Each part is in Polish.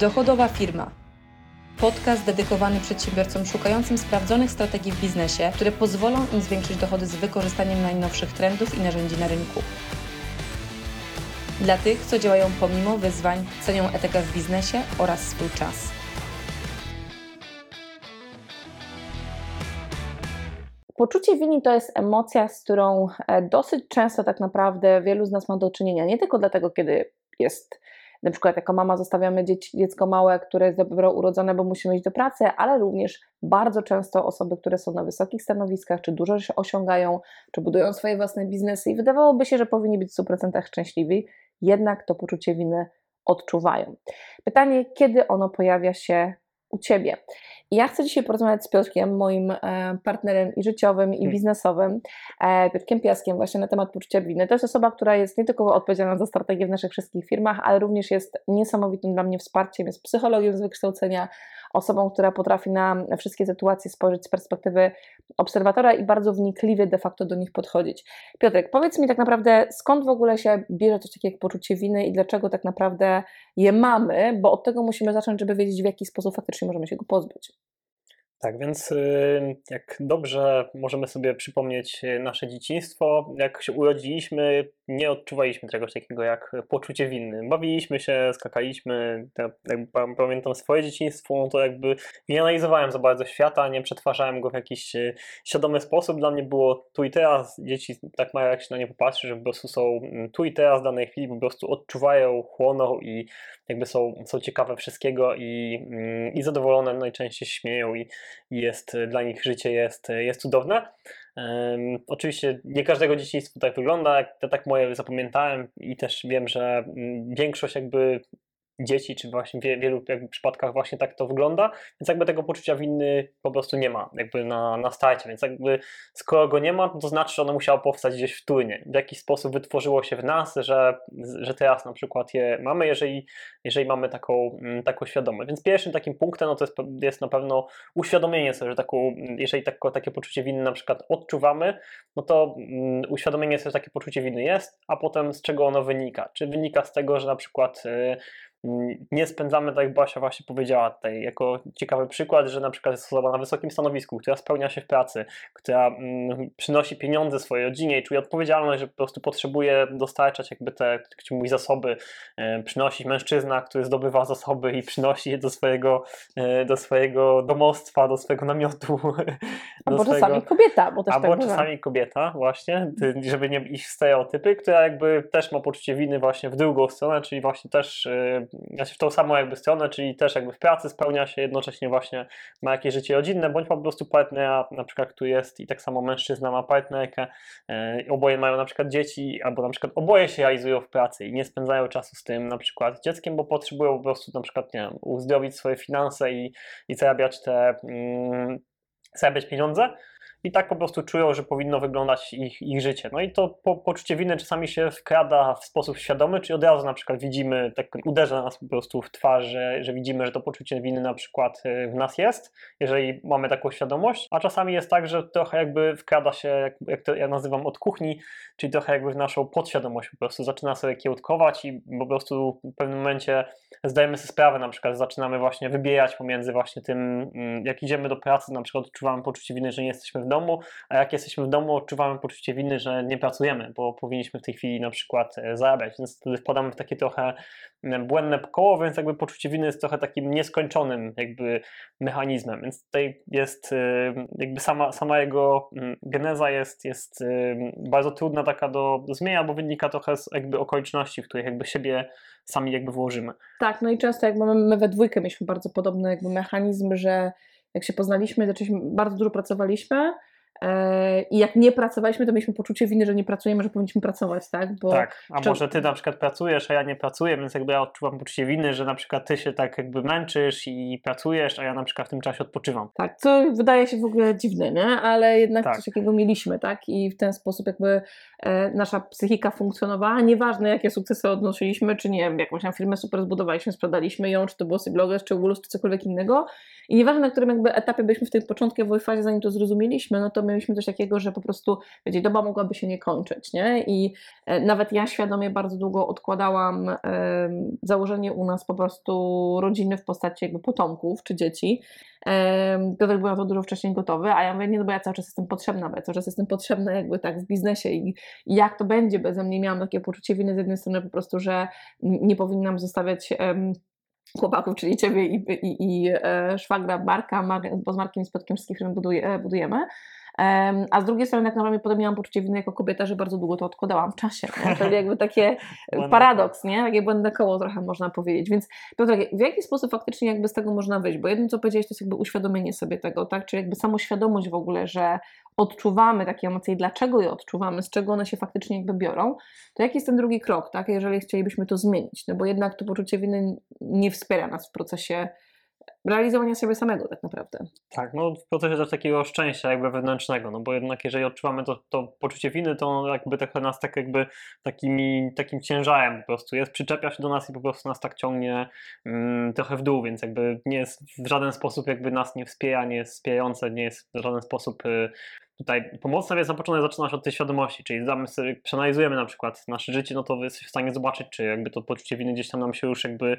Dochodowa firma. Podcast dedykowany przedsiębiorcom szukającym sprawdzonych strategii w biznesie, które pozwolą im zwiększyć dochody z wykorzystaniem najnowszych trendów i narzędzi na rynku. Dla tych, co działają pomimo wyzwań, cenią etykę w biznesie oraz swój czas. Poczucie winy to jest emocja, z którą e, dosyć często tak naprawdę wielu z nas ma do czynienia. Nie tylko dlatego, kiedy jest na przykład jako mama zostawiamy dziecko małe, które jest dopiero urodzone, bo musimy iść do pracy, ale również bardzo często osoby, które są na wysokich stanowiskach, czy dużo osiągają, czy budują swoje własne biznesy i wydawałoby się, że powinni być w 100% szczęśliwi, jednak to poczucie winy odczuwają. Pytanie, kiedy ono pojawia się u Ciebie? I ja chcę dzisiaj porozmawiać z Piotrkiem, moim e, partnerem i życiowym, i hmm. biznesowym, e, Piotrkiem Piaskiem, właśnie na temat poczucia winy. To jest osoba, która jest nie tylko odpowiedzialna za strategię w naszych wszystkich firmach, ale również jest niesamowitym dla mnie wsparciem, jest psychologiem z wykształcenia, osobą, która potrafi na wszystkie sytuacje spojrzeć z perspektywy obserwatora i bardzo wnikliwie de facto do nich podchodzić. Piotrek, powiedz mi tak naprawdę, skąd w ogóle się bierze coś takiego jak poczucie winy i dlaczego tak naprawdę je mamy, bo od tego musimy zacząć, żeby wiedzieć, w jaki sposób faktycznie możemy się go pozbyć. Tak, więc y, jak dobrze możemy sobie przypomnieć y, nasze dzieciństwo, jak się urodziliśmy, nie odczuwaliśmy czegoś takiego jak poczucie winy. Bawiliśmy się, skakaliśmy, jak pamiętam swoje dzieciństwo, to jakby nie analizowałem za bardzo świata, nie przetwarzałem go w jakiś y, świadomy sposób. Dla mnie było tu i teraz. Dzieci tak mają, jak się na nie popatrzy, że po prostu są mm, tu i teraz w danej chwili, po prostu odczuwają, chłoną i jakby są, są ciekawe wszystkiego i, mm, i zadowolone, najczęściej śmieją i, i jest dla nich życie jest, jest cudowne. Um, oczywiście nie każdego dzieciństwo tak wygląda, tak moje zapamiętałem i też wiem, że mm, większość jakby dzieci, czy właśnie w wielu przypadkach właśnie tak to wygląda, więc jakby tego poczucia winy po prostu nie ma jakby na, na starcie, więc jakby skoro go nie ma, to znaczy, że ono musiało powstać gdzieś wtórnie. W jakiś sposób wytworzyło się w nas, że, że teraz na przykład je mamy, jeżeli, jeżeli mamy taką, mm, taką świadomość. Więc pierwszym takim punktem no to jest, jest na pewno uświadomienie sobie, że taką, jeżeli tak, takie poczucie winy na przykład odczuwamy, no to um, uświadomienie sobie, że takie poczucie winy jest, a potem z czego ono wynika. Czy wynika z tego, że na przykład y, nie spędzamy, tak jak Basia właśnie powiedziała tutaj, jako ciekawy przykład, że na przykład jest osoba na wysokim stanowisku, która spełnia się w pracy, która mm, przynosi pieniądze swojej rodzinie i czuje odpowiedzialność, że po prostu potrzebuje dostarczać jakby te, jak mówi, zasoby, e, przynosić mężczyzna, który zdobywa zasoby i przynosi je do swojego, e, do swojego domostwa, do swojego namiotu. Albo swojego, czasami kobieta, bo też Albo tak czasami kobieta, właśnie, żeby nie iść w stereotypy, która jakby też ma poczucie winy właśnie w drugą stronę, czyli właśnie też e, znaczy w tą samą jakby stronę, czyli też jakby w pracy spełnia się, jednocześnie właśnie ma jakieś życie rodzinne, bądź po prostu partnera, na przykład, który jest i tak samo mężczyzna ma partnerkę, e, oboje mają na przykład dzieci, albo na przykład oboje się realizują w pracy i nie spędzają czasu z tym na przykład dzieckiem, bo potrzebują po prostu na przykład, nie wiem, uzdrowić swoje finanse i, i zarabiać te, mm, zarabiać pieniądze, i tak po prostu czują, że powinno wyglądać ich, ich życie. No i to po, poczucie winy czasami się wkrada w sposób świadomy, czyli od razu na przykład widzimy, tak uderza nas po prostu w twarz, że, że widzimy, że to poczucie winy na przykład y, w nas jest, jeżeli mamy taką świadomość, a czasami jest tak, że trochę jakby wkrada się, jak, jak to ja nazywam od kuchni, czyli trochę jakby w naszą podświadomość po prostu zaczyna sobie kiełtkować i po prostu w pewnym momencie zdajemy sobie sprawę, na przykład zaczynamy właśnie wybierać pomiędzy właśnie tym, mm, jak idziemy do pracy, na przykład odczuwamy poczucie winy, że nie jesteśmy w domu, a jak jesteśmy w domu, odczuwamy poczucie winy, że nie pracujemy, bo powinniśmy w tej chwili na przykład e, zarabiać, więc wtedy wpadamy w takie trochę błędne koło, więc jakby poczucie winy jest trochę takim nieskończonym jakby mechanizmem, więc tutaj jest e, jakby sama, sama jego geneza jest, jest bardzo trudna taka do, zmienia, bo wynika trochę z jakby okoliczności, w których jakby siebie sami jakby włożymy. Tak, no i często jakby my we dwójkę mieliśmy bardzo podobny jakby mechanizm, że jak się poznaliśmy, zaczęliśmy, bardzo dużo pracowaliśmy, I jak nie pracowaliśmy, to mieliśmy poczucie winy, że nie pracujemy, że powinniśmy pracować, tak? Bo tak, a może ty na przykład pracujesz, a ja nie pracuję, więc jakby ja odczuwam poczucie winy, że na przykład ty się tak jakby męczysz i pracujesz, a ja na przykład w tym czasie odpoczywam. Tak, co wydaje się w ogóle dziwne, nie? Ale jednak tak. coś takiego mieliśmy, tak? I w ten sposób jakby e, nasza psychika funkcjonowała, nieważne jakie sukcesy odnosiliśmy, czy nie wiem, jakąś tam firmę super zbudowaliśmy, sprzedaliśmy ją, czy to było Bloggers, czy Woolus, czy cokolwiek innego, i nieważne na którym jakby etapie byliśmy w tej początkowej fazie, zanim to zrozumieliśmy, no to mieliśmy coś takiego, że po prostu, wiecie, doba mogłaby się nie kończyć, nie? I e, nawet ja świadomie bardzo długo odkładałam założenie u nas po prostu rodziny w postaci jakby potomków czy dzieci. Piotrek był na to dużo wcześniej gotowy, a ja mówię, nie, no bo ja cały czas jestem potrzebna, bo ja cały czas jestem potrzebna jakby tak w biznesie i, i jak to będzie beze mnie, miałam takie poczucie winy z jednej strony po prostu, że nie powinnam zostawiać em, chłopaków, czyli ciebie i, i, i e, szwagra Marka, Mar, bo z Markiem i z Piotrkiem wszystkich firm buduje, budujemy. A z drugiej strony, tak naprawdę potem miałam poczucie winy jako kobieta, że bardzo długo to odkładałam w czasie. Nie? Czyli jakby takie Błędne paradoks, nie? Takie błędne koło trochę można powiedzieć. Więc Piotrek, w jaki sposób faktycznie jakby z tego można wyjść? Bo jedno, co powiedziałeś, to jest jakby uświadomienie sobie tego, tak? Czyli jakby samoświadomość w ogóle, że odczuwamy takie emocje i dlaczego je odczuwamy, z czego one się faktycznie jakby biorą, to jaki jest ten drugi krok, tak? Jeżeli chcielibyśmy to zmienić? No bo jednak to poczucie winy nie wspiera nas w procesie realizowania siebie samego tak naprawdę. Tak, no w procesie też takiego szczęścia jakby wewnętrznego, no bo jednak jeżeli odczuwamy to, to poczucie winy, to jakby trochę nas tak jakby takimi, takim ciężarem po prostu jest, przyczepia się do nas i po prostu nas tak ciągnie mm, trochę w dół, więc jakby nie jest w żaden sposób jakby nas nie wspiera, nie jest wspierające, nie jest w żaden sposób y, tutaj pomocne, więc na początek zaczyna się od tej świadomości, czyli zdamy sobie, przeanalizujemy na przykład nasze życie, no to jesteś w stanie zobaczyć, czy jakby to poczucie winy gdzieś tam nam się już jakby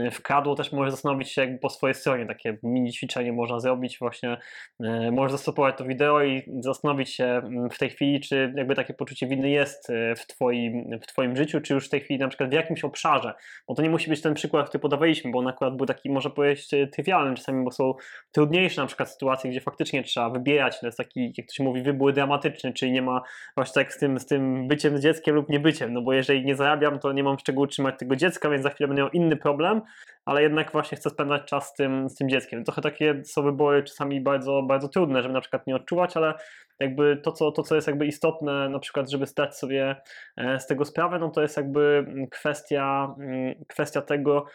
y, wkradło, też możesz zastanowić się jakby po swojej stronie, takie mini ćwiczenie można zrobić właśnie, y, możesz zastopować to wideo i zastanowić się mm, w tej chwili, czy jakby takie poczucie winy jest y, w twoim, w twoim życiu, czy już w tej chwili na przykład w jakimś obszarze, bo to nie musi być ten przykład, który podawaliśmy, bo on akurat był taki, można powiedzieć, trywialny czasami, bo są trudniejsze na przykład sytuacje, gdzie faktycznie trzeba wybierać, to jest taki, jak to się mówi, wybór dramatyczny, czyli nie ma właśnie tak z tym, z tym byciem z dzieckiem lub niebyciem, no bo jeżeli nie zarabiam, to nie mam z czego utrzymać tego dziecka, więc za chwilę będę miał inny problem, ale jednak właśnie chcę spędzać czas z tym, z tym dzieckiem. Trochę takie są wybory czasami bardzo, bardzo trudne, żeby na przykład nie odczuwać, ale jakby to co, to, co jest jakby istotne, na przykład, żeby zdać sobie e, z tego sprawę, no to jest jakby kwestia, mm, kwestia tego,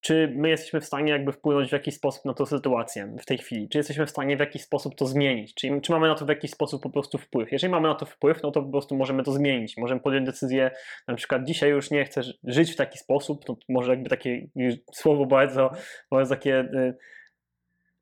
czy my jesteśmy w stanie jakby wpłynąć w jakiś sposób na tę sytuację w tej chwili, czy jesteśmy w stanie w jakiś sposób to zmienić, czy, czy mamy na to w jakiś sposób po prostu wpływ. Jeżeli mamy na to wpływ, no to po prostu możemy to zmienić, możemy podjąć decyzję, na przykład dzisiaj już nie chcę żyć w taki sposób, to może jakby takie słowo bardzo, bardzo takie y,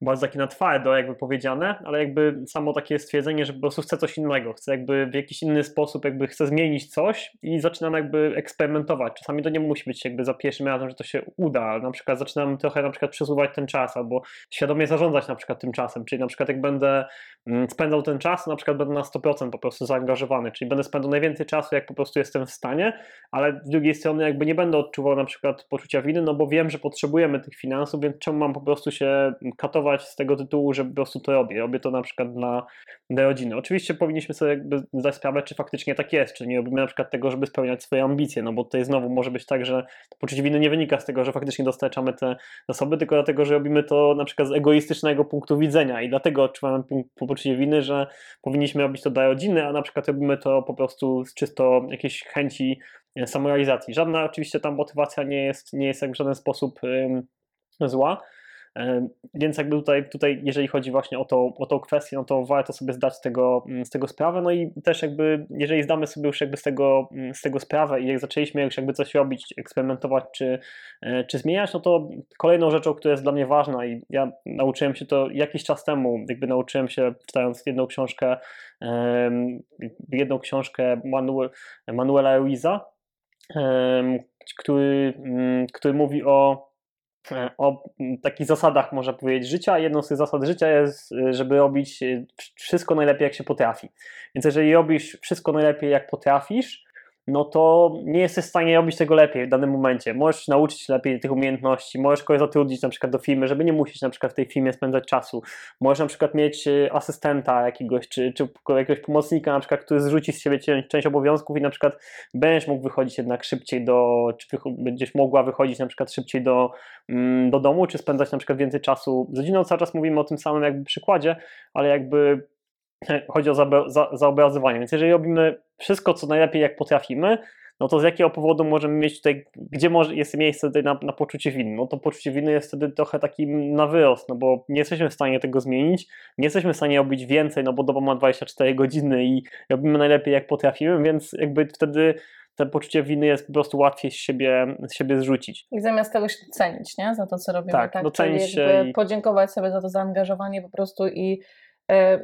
bardzo takie na twardo jakby powiedziane, ale jakby samo takie stwierdzenie, że po prostu chcę coś innego, chcę jakby w jakiś inny sposób jakby chcę zmienić coś i zaczynam jakby eksperymentować. Czasami to nie musi być jakby za pierwszym razem, że to się uda, na przykład zaczynam trochę na przykład przesuwać ten czas albo świadomie zarządzać na przykład tym czasem, czyli na przykład jak będę mm, spędzał ten czas, na przykład będę na 100% po prostu zaangażowany, czyli będę spędzał najwięcej czasu jak po prostu jestem w stanie, ale z drugiej strony jakby nie będę odczuwał na przykład poczucia winy, no bo wiem, że potrzebujemy tych finansów, więc czemu mam po prostu się katować z tego tytułu, że po prostu to robię. Robię to na przykład dla, dla rodziny. Oczywiście powinniśmy sobie jakby zdać sprawę, czy faktycznie tak jest, czy nie robimy na przykład tego, żeby spełniać swoje ambicje, no bo tutaj znowu może być tak, że poczucie winy nie wynika z tego, że faktycznie dostarczamy te zasoby, tylko dlatego, że robimy to na przykład z egoistycznego punktu widzenia i dlatego odczuwamy poczucie winy, że powinniśmy robić to dla rodziny, a na przykład robimy to po prostu z czysto jakiejś chęci e, samorealizacji. Żadna oczywiście tam motywacja nie jest, nie jest jak w żaden sposób zła, więc jakby tutaj, tutaj jeżeli chodzi właśnie o, to, o tą kwestię, no to warto sobie zdać z tego, mm, z tego sprawę, no i też jakby, jeżeli zdamy sobie już jakby z tego, mm, z tego sprawę i jak zaczęliśmy już jakby coś robić, eksperymentować czy, e, czy zmieniać, no to kolejną rzeczą, która jest dla mnie ważna i ja nauczyłem się to jakiś czas temu, jakby nauczyłem się czytając jedną książkę, jedną książkę Manuel, Manuela Ruiza, który, mm, który mówi o o takich zasadach, można powiedzieć, życia. Jedną z tych zasad życia jest, e, żeby robić e, wszystko najlepiej, jak się potrafi. Więc jeżeli robisz wszystko najlepiej, jak potrafisz, no to nie jesteś w stanie robić tego lepiej w danym momencie. Możesz nauczyć lepiej tych umiejętności, możesz kogoś zatrudnić na przykład do firmy, żeby nie musieć na przykład w tej firmie spędzać czasu. Możesz na przykład mieć e, asystenta jakiegoś, czy, czy jakiegoś pomocnika na przykład, który zrzuci z siebie część obowiązków i na przykład będziesz mógł wychodzić jednak szybciej do, czy będziesz mogła wychodzić na przykład szybciej do, mm, do domu, czy spędzać na przykład więcej czasu z rodziną. Cały czas mówimy o tym samym jakby przykładzie, ale jakby chodzi o zaobrazowanie. Więc jeżeli robimy wszystko, co najlepiej, jak potrafimy, no to z jakiego powodu możemy mieć tutaj, gdzie może, jest miejsce tutaj na, na poczucie winy? No to poczucie winy jest wtedy trochę taki na wyrost, no bo nie jesteśmy w stanie tego zmienić, nie jesteśmy w stanie robić więcej, no bo doba ma 24 godziny i robimy najlepiej jak potrafimy, więc jakby wtedy to poczucie winy jest po prostu łatwiej z siebie, z siebie zrzucić. I zamiast tego się docenić, nie? Za to, co robimy. Tak, tak? docenić się i... podziękować sobie za to zaangażowanie po prostu i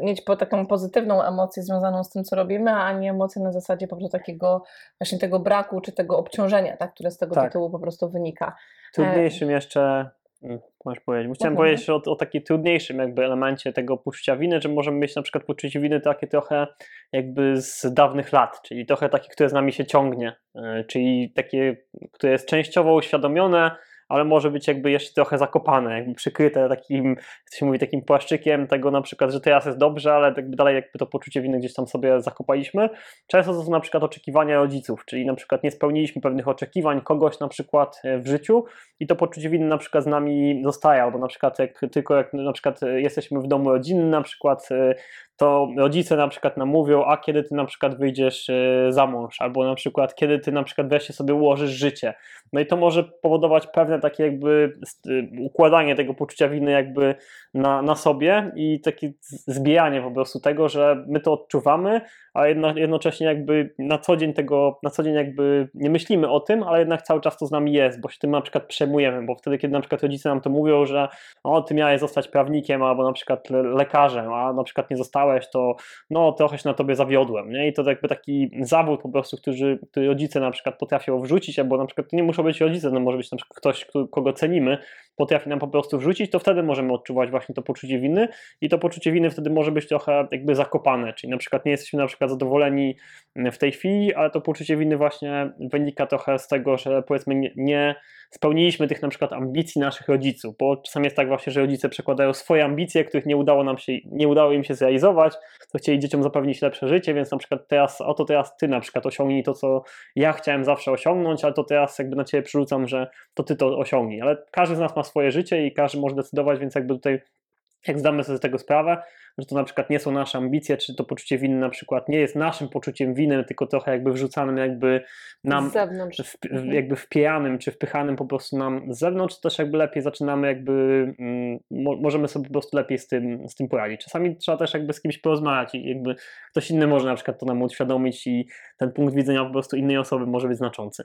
mieć po taką pozytywną emocję związaną z tym, co robimy, a nie emocję na zasadzie po prostu takiego właśnie tego braku czy tego obciążenia, tak, które z tego Tak. tytułu po prostu wynika. Trudniejszym jeszcze, mm, możesz powiedzieć, chciałem Mhm. powiedzieć o, o takim trudniejszym jakby elemencie tego poczucia winy, że możemy mieć na przykład poczucie winy takie trochę jakby z dawnych lat, czyli trochę takie, które z nami się ciągnie, e, czyli takie, które jest częściowo uświadomione, ale może być jakby jeszcze trochę zakopane, jakby przykryte takim, jak się mówi, takim płaszczykiem tego na przykład, że teraz jest dobrze, ale jakby dalej jakby to poczucie winy gdzieś tam sobie zakopaliśmy. Często to są na przykład oczekiwania rodziców, czyli na przykład nie spełniliśmy pewnych oczekiwań kogoś na przykład e, w życiu i to poczucie winy na przykład z nami zostaje, albo na przykład jak tylko jak na przykład e, jesteśmy w domu rodzinnym na przykład, e, to rodzice na przykład nam mówią, a kiedy ty na przykład wyjdziesz za mąż, albo na przykład kiedy ty na przykład wreszcie sobie ułożysz życie. No i to może powodować pewne takie jakby układanie tego poczucia winy jakby na, na sobie i takie zbijanie po prostu tego, że my to odczuwamy, a jedno, jednocześnie jakby na co dzień tego, na co dzień jakby nie myślimy o tym, ale jednak cały czas to z nami jest, bo się tym na przykład przejmujemy, bo wtedy, kiedy na przykład rodzice nam to mówią, że o, ty miałeś zostać prawnikiem albo na przykład le- lekarzem, a na przykład nie zostałeś, to no trochę się na tobie zawiodłem, nie? I to jakby taki zawód po prostu, który, który rodzice na przykład potrafią wrzucić, albo na przykład nie muszą być rodzice, no może być na przykład ktoś, kto- kogo cenimy, potrafi nam po prostu wrzucić, to wtedy możemy odczuwać właśnie to poczucie winy i to poczucie winy wtedy może być trochę jakby zakopane, czyli na przykład nie jesteśmy na przykład zadowoleni w tej chwili, ale to poczucie winy właśnie wynika trochę z tego, że powiedzmy nie spełniliśmy tych na przykład ambicji naszych rodziców, bo czasami jest tak właśnie, że rodzice przekładają swoje ambicje, których nie udało nam się, nie udało im się zrealizować, to chcieli dzieciom zapewnić lepsze życie, więc na przykład teraz, oto teraz ty na przykład osiągnij to, co ja chciałem zawsze osiągnąć, ale to teraz jakby na ciebie przerzucam, że to ty to osiągnij, ale każdy z nas ma swoje życie i każdy może decydować, więc jakby tutaj jak zdamy sobie z tego sprawę, że to na przykład nie są nasze ambicje, czy to poczucie winy na przykład nie jest naszym poczuciem winy, tylko trochę jakby wrzucanym jakby nam z zewnątrz. w, Mhm. jakby wpijanym czy wpychanym po prostu nam z zewnątrz, to też jakby lepiej zaczynamy jakby, mm, mo, możemy sobie po prostu lepiej z tym, z tym poradzić. Czasami trzeba też jakby z kimś porozmawiać i jakby ktoś inny może na przykład to nam uświadomić i ten punkt widzenia po prostu innej osoby może być znaczący.